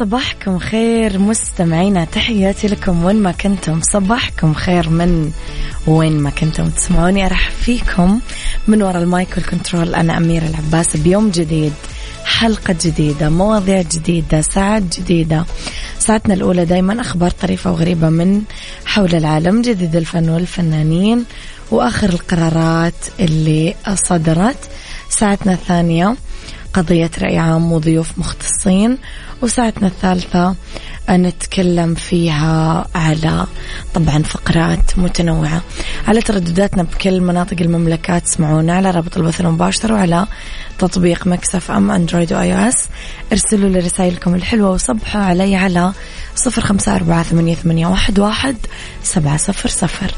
صباحكم خير مستمعينا تحياتي لكم وين ما كنتم. صباحكم خير من وين ما كنتم تسمعوني. ارحب فيكم من وراء المايك والكنترول أنا أميرة العباس. بيوم جديد حلقة جديدة مواضيع جديدة ساعات جديدة. ساعتنا الأولى دايما أخبار طريفة وغريبة من حول العالم جديد الفن والفنانين وآخر القرارات اللي صدرت. ساعتنا الثانية قضية رأي عام وضيوف مختصين وساعتنا الثالثة نتكلم فيها على طبعا فقرات متنوعة. على تردداتنا بكل مناطق المملكة تسمعونا على رابط البث المباشر وعلى تطبيق Mix FM Android و iOS. ارسلوا لي رسائلكم الحلوة وصبحوا علي على صفر خمسة أربعة ثمانية, واحد سبعة صفر صفر.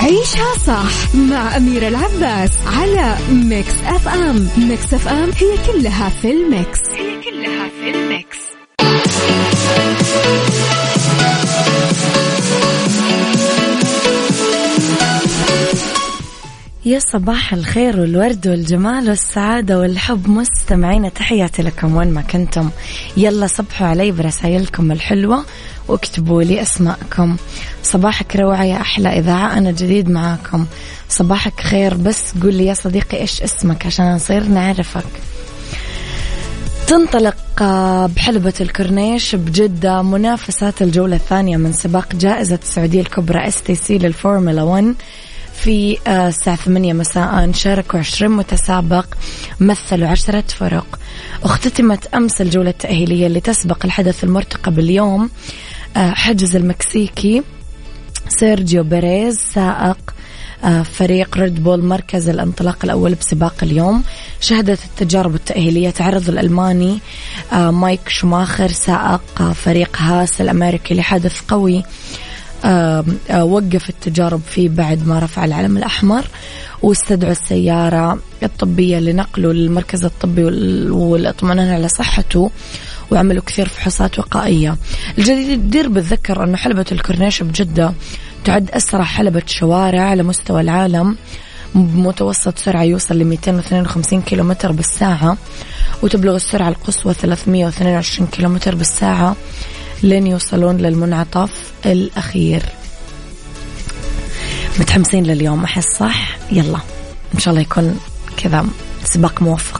عيشها صح مع أميرة العباس على Mix FM Mix FM هي كلها في ال mix. هي كلها في ال mix. يا صباح الخير والورد والجمال والسعادة والحب. مستمعين تحياتي لكم وين ما كنتم. يلا صبحوا علي برسائلكم الحلوة. واكتبوا لي أسماءكم. صباحك روعة يا أحلى إذاعة أنا جديد معاكم. صباحك خير بس قول لي يا صديقي إيش اسمك عشان نصير نعرفك. تنطلق بحلبة الكورنيش بجدة منافسات الجولة الثانية من سباق جائزة السعودية الكبرى STC للفورمولا 1 في آه، الساعة ثمانية مساء. شاركوا عشرين متسابق مثلوا عشرة فرق. اختتمت أمس الجولة التأهيلية اللي تسبق الحدث المرتقب اليوم حجز المكسيكي سيرجيو بيريز سائق آه، فريق Red Bull مركز الانطلاق الأول بسباق اليوم. شهدت التجارب التأهيلية تعرض الألماني مايك شماخر سائق فريق Haas الأمريكي لحدث قوي وقف التجارب فيه بعد ما رفع العلم الأحمر. واستدعوا السيارة الطبية لنقله للمركز الطبي والإطمئنان على صحته. وعملوا كثير فحوصات وقائية. الجدير بالذكر أنه حلبة الكورنيش بجدة تعد أسرع حلبة شوارع على مستوى العالم بمتوسط سرعة يوصل ل 252 كيلومتر بالساعة وتبلغ السرعة القصوى 322 كيلومتر بالساعة لين يوصلون للمنعطف الأخير. متحمسين لليوم أحس صح؟ يلا إن شاء الله يكون كذا سباق موفق.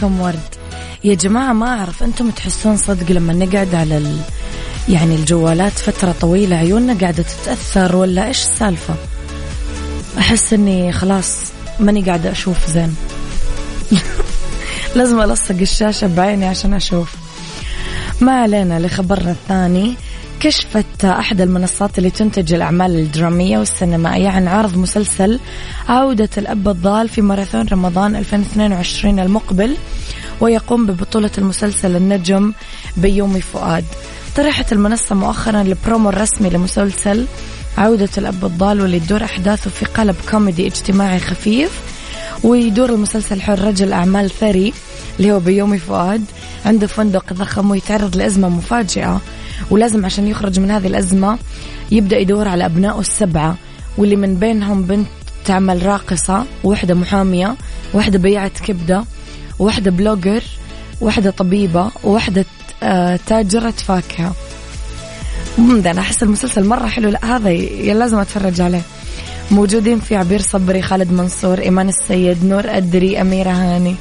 صباحكم ورد. يا جماعة ما أعرف أنتم تحسون صدق لما نقعد على ال... يعني الجوالات فترة طويلة عيوننا قاعدة تتأثر ولا إيش السالفة؟ أحس أني خلاص ماني قاعدة أشوف زين. لازم ألصق الشاشة بعيني عشان أشوف. ما علينا لخبرنا الثاني. كشفت أحد المنصات اللي تنتج الأعمال الدرامية والسينمائية عن عرض مسلسل عودة الأب الضال في ماراثون رمضان 2022 المقبل ويقوم ببطولة المسلسل النجم بيومي فؤاد. طرحت المنصة مؤخرا البرومو الرسمي لمسلسل عودة الأب الضال واللي تدور أحداثه في قالب كوميدي اجتماعي خفيف ويدور المسلسل حول رجل أعمال ثري اللي هو بيومي فؤاد عنده فندق ضخم ويتعرض لأزمة مفاجئة. ولازم عشان يخرج من هذه الأزمة يبدأ يدور على أبنائه السبعة واللي من بينهم بنت تعمل راقصة وواحدة محامية وواحدة بيعة كبدة وواحدة بلوجر وواحدة طبيبة وواحدة آه، تاجرة فاكهة. ده أنا أحس المسلسل مرة حلو. لا هذا لازم أتفرج عليه. موجودين في عبير صبري خالد منصور إيمان السيد نور أدري أميرة هاني.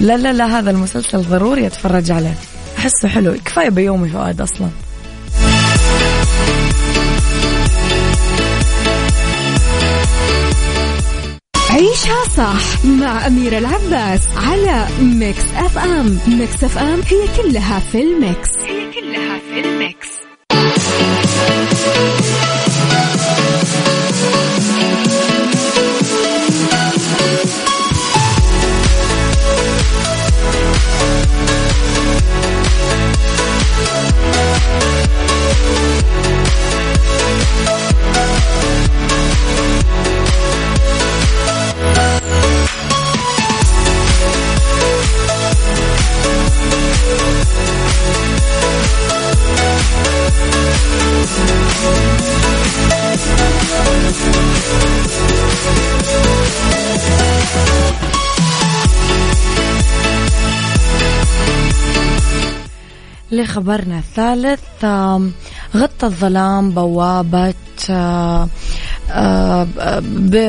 لا لا لا هذا المسلسل ضروري أتفرج عليه. أحسه حلو. كفاية بيومي فؤاد أصلاً. عيشها صح مع أميرة العباس على Mix FM Mix FM هي كلها في ال mix. هي كلها في ال mix. لخبرنا الثالث غطى الظلام بوابة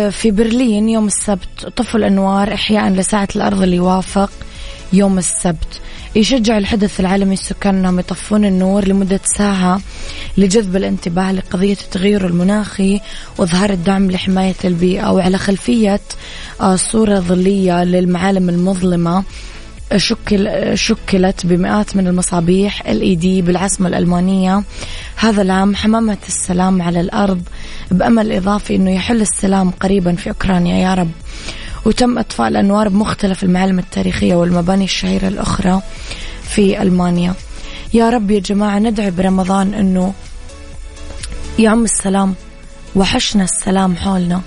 في برلين يوم السبت طفوا الأنوار إحياء لساعة الأرض اللي يوافق يوم السبت. يشجع الحدث العالمي السكان أنهم يطفون النور لمدة ساعة لجذب الانتباه لقضية التغير المناخي وإظهار الدعم لحماية البيئة وعلى خلفية آه، صورة ظلية للمعالم المظلمة. شكل شكلت بمئات من المصابيح ال دي بالعاصمة الألمانية. هذا العام حمامة السلام على الأرض بأمل إضافي أنه يحل السلام قريبا في أوكرانيا. يا رب. وتم إطفاء الأنوار بمختلف المعالم التاريخية والمباني الشهيرة الأخرى في ألمانيا. يا رب يا جماعة ندعي برمضان أنه يعم السلام وحشنا السلام حولنا.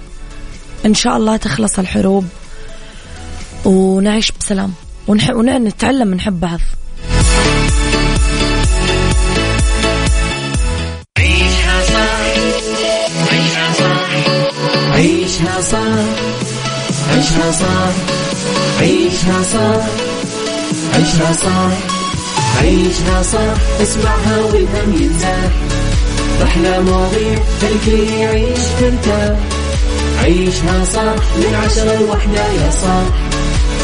إن شاء الله تخلص الحروب ونعيش بسلام. ونتعلم نحب بعض عيشها صح عيشها صح عيشها صح عيشها صح. عيشها صح عيشها صح. عيشها صح اسمعها والهم ينزاح أحلى مواضيع خلي يعيش ترتاح عيشها صح من عشرة لوحدة يا صاح.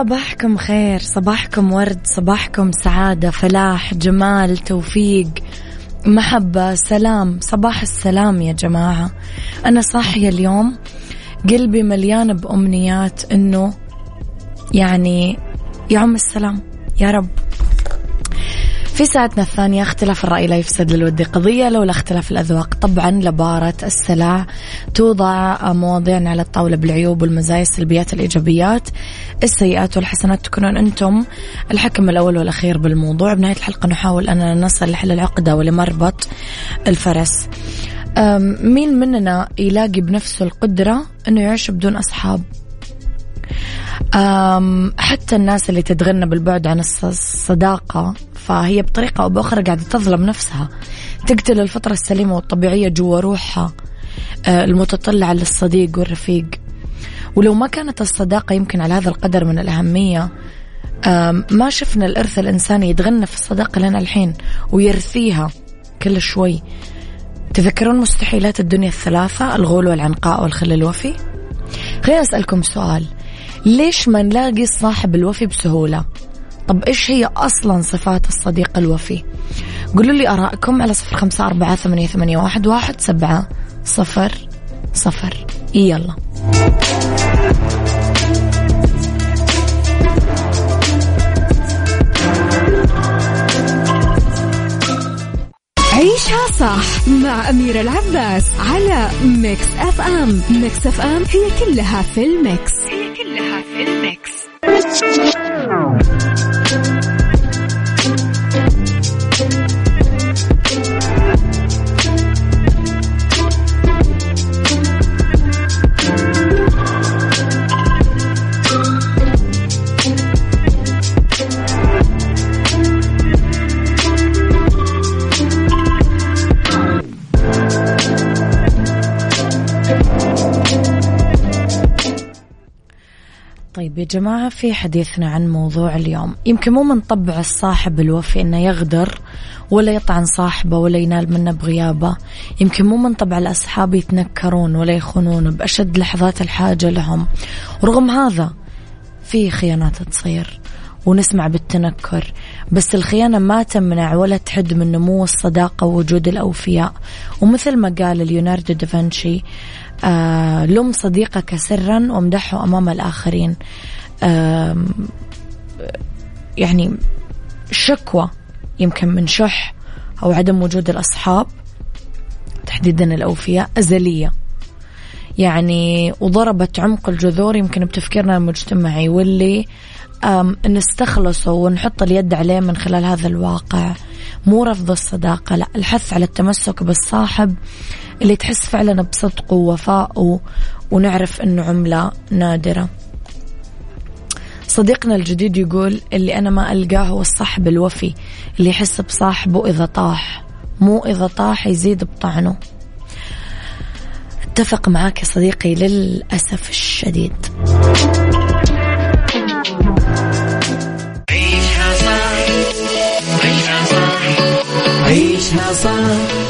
صباحكم خير صباحكم ورد صباحكم سعادة فلاح جمال توفيق محبة سلام. صباح السلام يا جماعة. أنا صاحية اليوم. قلبي مليان بأمنيات أنه يعني يعم السلام. يا رب. في ساعتنا الثانية اختلاف الرأي لا يفسد للود قضية لولا اختلاف الأذواق. طبعا لبارة السلع توضع مواضيعنا على الطاولة بالعيوب والمزايا السلبيات الإيجابيات السيئات والحسنات. تكونون أنتم الحكم الأول والأخير بالموضوع. بنهاية الحلقة نحاول أننا نصل لحل العقدة ولمربط الفرس. مين مننا يلاقي بنفسه القدرة أنه يعيش بدون أصحاب؟ حتى الناس اللي تتغنى بالبعد عن الصداقة. فهي بطريقة أو بأخرى قاعدة تظلم نفسها. تقتل الفطرة السليمة والطبيعية جوا روحها أه، المتطلعة للصديق والرفيق. ولو ما كانت الصداقة يمكن على هذا القدر من الأهمية ما شفنا الإرث الإنساني يتغنى في الصداقة لنا الحين ويرثيها كل شوي. تذكرون مستحيلات الدنيا الثلاثة الغول والعنقاء والخل الوفي؟ خليني أسألكم سؤال. ليش ما نلاقي الصاحب الوفي بسهولة؟ طب إيش هي أصلا صفات الصديق الوفي؟ قولوا لي أراءكم على صفر خمسة أربعة ثمانية, ثمانية واحد, واحد سبعة صفر صفر. يلا. عيشها صح مع أميرة العباس على Mix FM. Mix FM هي كلها في ال mix. هي كلها في ال mix. يا جماعة في حديثنا عن موضوع اليوم. يمكن مو من طبع الصاحب الوفي إنه يغدر ولا يطعن صاحبه ولا ينال منه بغيابه. يمكن مو من طبع الأصحاب يتنكرون ولا يخونون بأشد لحظات الحاجة لهم. ورغم هذا في خيانات تصير ونسمع بالتنكر بس الخيانة ما تمنع ولا تحد من نمو الصداقة ووجود الأوفياء. ومثل ما قال ليوناردو دافنشي آه لم صديقك سرا وامدحه أمام الآخرين. آه يعني شكوى يمكن من شح أو عدم وجود الأصحاب تحديدا الأوفياء أزلية. يعني وضربت عمق الجذور يمكن بتفكيرنا المجتمعي واللي نستخلصه ونحط اليد عليه من خلال هذا الواقع مو رفض الصداقة لا الحث على التمسك بالصاحب. اللي تحس فعلا بصدقه ووفائه ونعرف انه عملة نادرة. صديقنا الجديد يقول اللي أنا ما ألقاه هو الصاحب الوفي اللي يحس بصاحبه إذا طاح مو إذا طاح يزيد بطعنه. أتفق معاك يا صديقي للأسف الشديد. عيشها صح عيشها صح.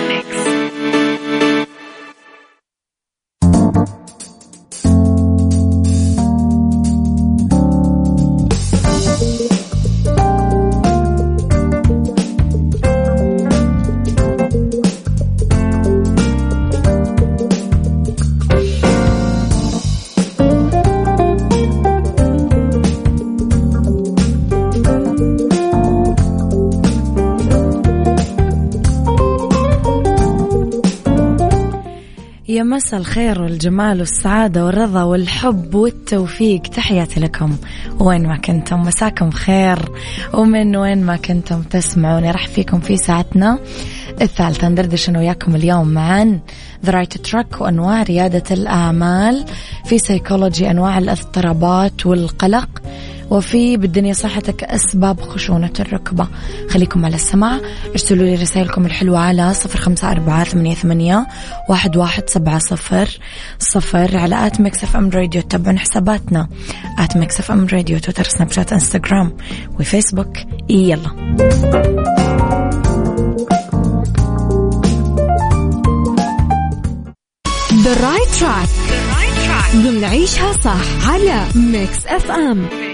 مساء الخير والجمال والسعادة والرضا والحب والتوفيق. تحياتي لكم. وين ما كنتم مساكم خير. ومن وين ما كنتم تسمعوني أرحب فيكم في ساعتنا الثالثة. ندردش أنا وياكم اليوم عن the right track وأنواع ريادة الأعمال. في سيكولوجي أنواع الاضطرابات والقلق. وفي بالدنيا صحتك أسباب خشونة الركبة. خليكم على السمع ارسلوا لي رسائلكم الحلوة على صفر خمسة أربعة ثمانية, ثمانية واحد, واحد سبعة صفر صفر على at Mix FM Radio. تابعوا حساباتنا. at Mix FM Radio تويتر سناب شات إنستغرام وفيسبوك. يلا. The right track. ضمن عيشها صح على Mix FM Mix FM.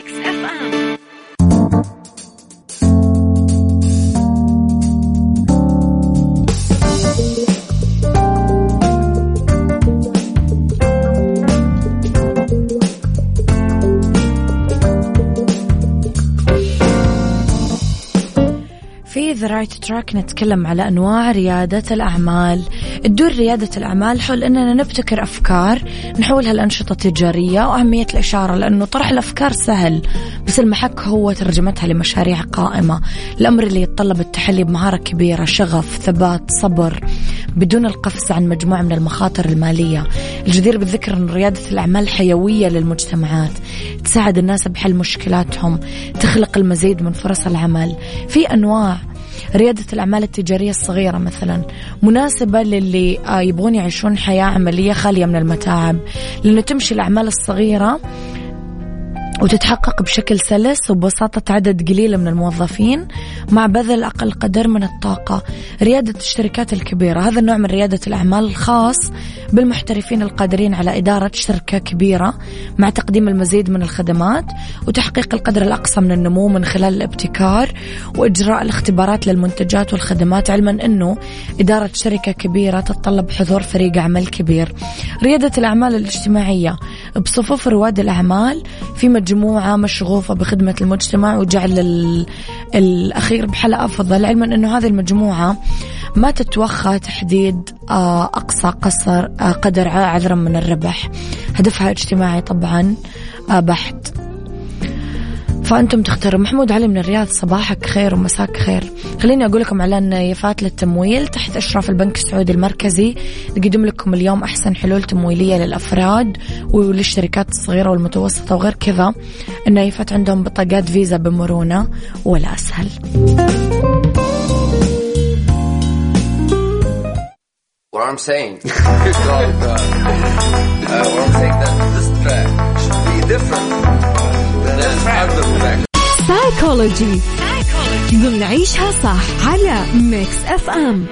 رايت تراك نتكلم على أنواع ريادة الأعمال. تدور ريادة الأعمال حول أننا نبتكر أفكار نحولها لأنشطة تجارية وأهمية الإشارة لأنه طرح الأفكار سهل بس المحك هو ترجمتها لمشاريع قائمة. الأمر اللي يتطلب التحلي بمهارة كبيرة شغف ثبات صبر بدون القفز عن مجموعة من المخاطر المالية. الجدير بالذكر أن ريادة الأعمال حيوية للمجتمعات تساعد الناس بحل مشكلاتهم تخلق المزيد من فرص العمل. في أنواع ريادة الأعمال التجارية الصغيرة مثلا مناسبة للي آه، يبغون يعيشون حياة عملية خالية من المتاعب. لأنه تمشي الأعمال الصغيرة وتتحقق بشكل سلس وببساطة عدد قليل من الموظفين مع بذل أقل قدر من الطاقة. ريادة الشركات الكبيرة هذا النوع من ريادة الأعمال الخاص بالمحترفين القادرين على إدارة شركة كبيرة مع تقديم المزيد من الخدمات وتحقيق القدر الأقصى من النمو من خلال الابتكار وإجراء الاختبارات للمنتجات والخدمات علما أنه إدارة شركة كبيرة تتطلب حضور فريق عمل كبير. ريادة الأعمال الاجتماعية بصفوف رواد الأعمال في مجموعة مشغوفة بخدمة المجتمع وجعل الأخير بحالة أفضل علما أنه هذه المجموعة ما تتوخى تحديد آه، أقصى قصر آه، قدر عذرا من الربح. هدفها اجتماعي طبعا آه، بحت. فأنتم تختاروا. محمود علي من الرياض صباحك خير ومساك خير. خليني أقول لكم على نيفات للتمويل تحت إشراف البنك السعودي المركزي. نقدم لكم اليوم أحسن حلول تمويلية للأفراد وللشركات الصغيرة والمتوسطة وغير كذا. النايفات عندهم بطاقات فيزا بمرونة ولا أسهل. What I'm saying, uh, uh, what I'm saying that this track should be different. سايكولوجي ضمن عيشها صح على ميكس اف ام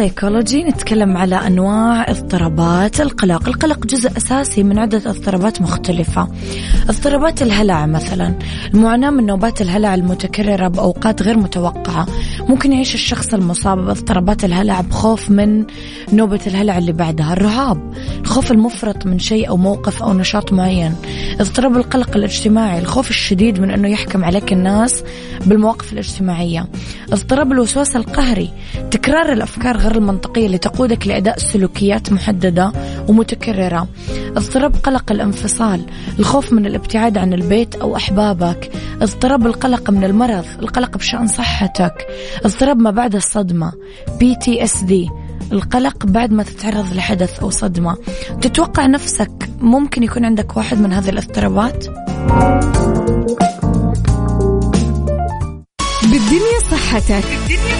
في سيكولوجي نتكلم على أنواع اضطرابات. القلق. القلق جزء أساسي من عدة اضطرابات مختلفة. اضطرابات الهلع مثلا. المعاناة من نوبات الهلع المتكررة بأوقات غير متوقعة. ممكن يعيش الشخص المصاب باضطرابات الهلع بخوف من نوبة الهلع اللي بعدها. الرهاب. الخوف المفرط من شيء أو موقف أو نشاط معين. اضطراب القلق الاجتماعي. الخوف الشديد من أنه يحكم عليك الناس بالمواقف الاجتماعية. اضطراب الوسواس القهري. تكرار الأفكار غير المنطقية اللي تقودك لأداء سلوكيات محددة ومتكررة. اضطراب قلق الانفصال الخوف من الابتعاد عن البيت أو أحبابك اضطراب القلق من المرض القلق بشأن صحتك اضطراب ما بعد الصدمة PTSD القلق بعد ما تتعرض لحدث أو صدمة. تتوقع نفسك ممكن يكون عندك واحد من هذه الاضطرابات؟ بالدنيا صحتك. بالدنيا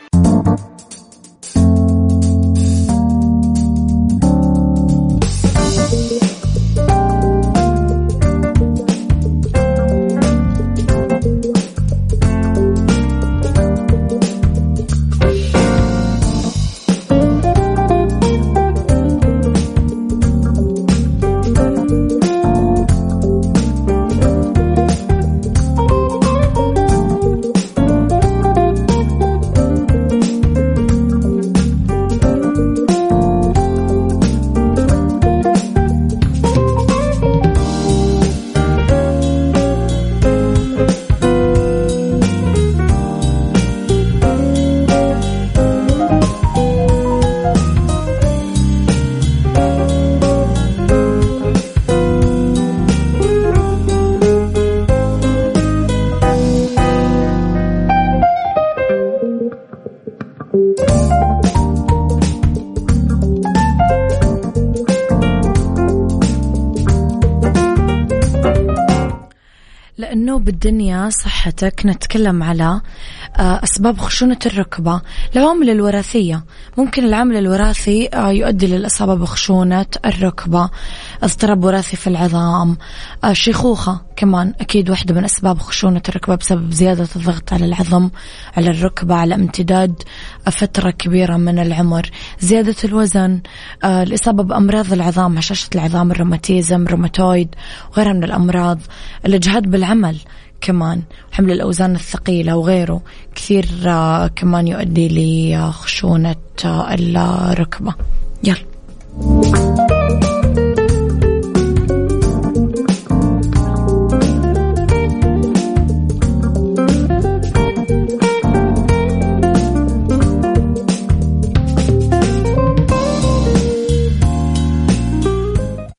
لأنه بالدنيا صحتك. نتكلم على أسباب خشونة الركبة. العوامل الوراثية. ممكن العامل الوراثي آه، يؤدي للإصابة بخشونة الركبة. اضطراب وراثي في العظام. آه، شيخوخة كمان أكيد واحدة من أسباب خشونة الركبة بسبب زيادة الضغط على العظم على الركبة على امتداد فترة كبيرة من العمر. زيادة الوزن. الإصابة بأمراض العظام هشاشة العظام الروماتيزم روماتويد وغيرها من الأمراض. الإجهاد بالعمل كمان حمل الأوزان الثقيلة وغيره. كثير آه، كمان يؤدي لخشونة آه، الركبة. يلا.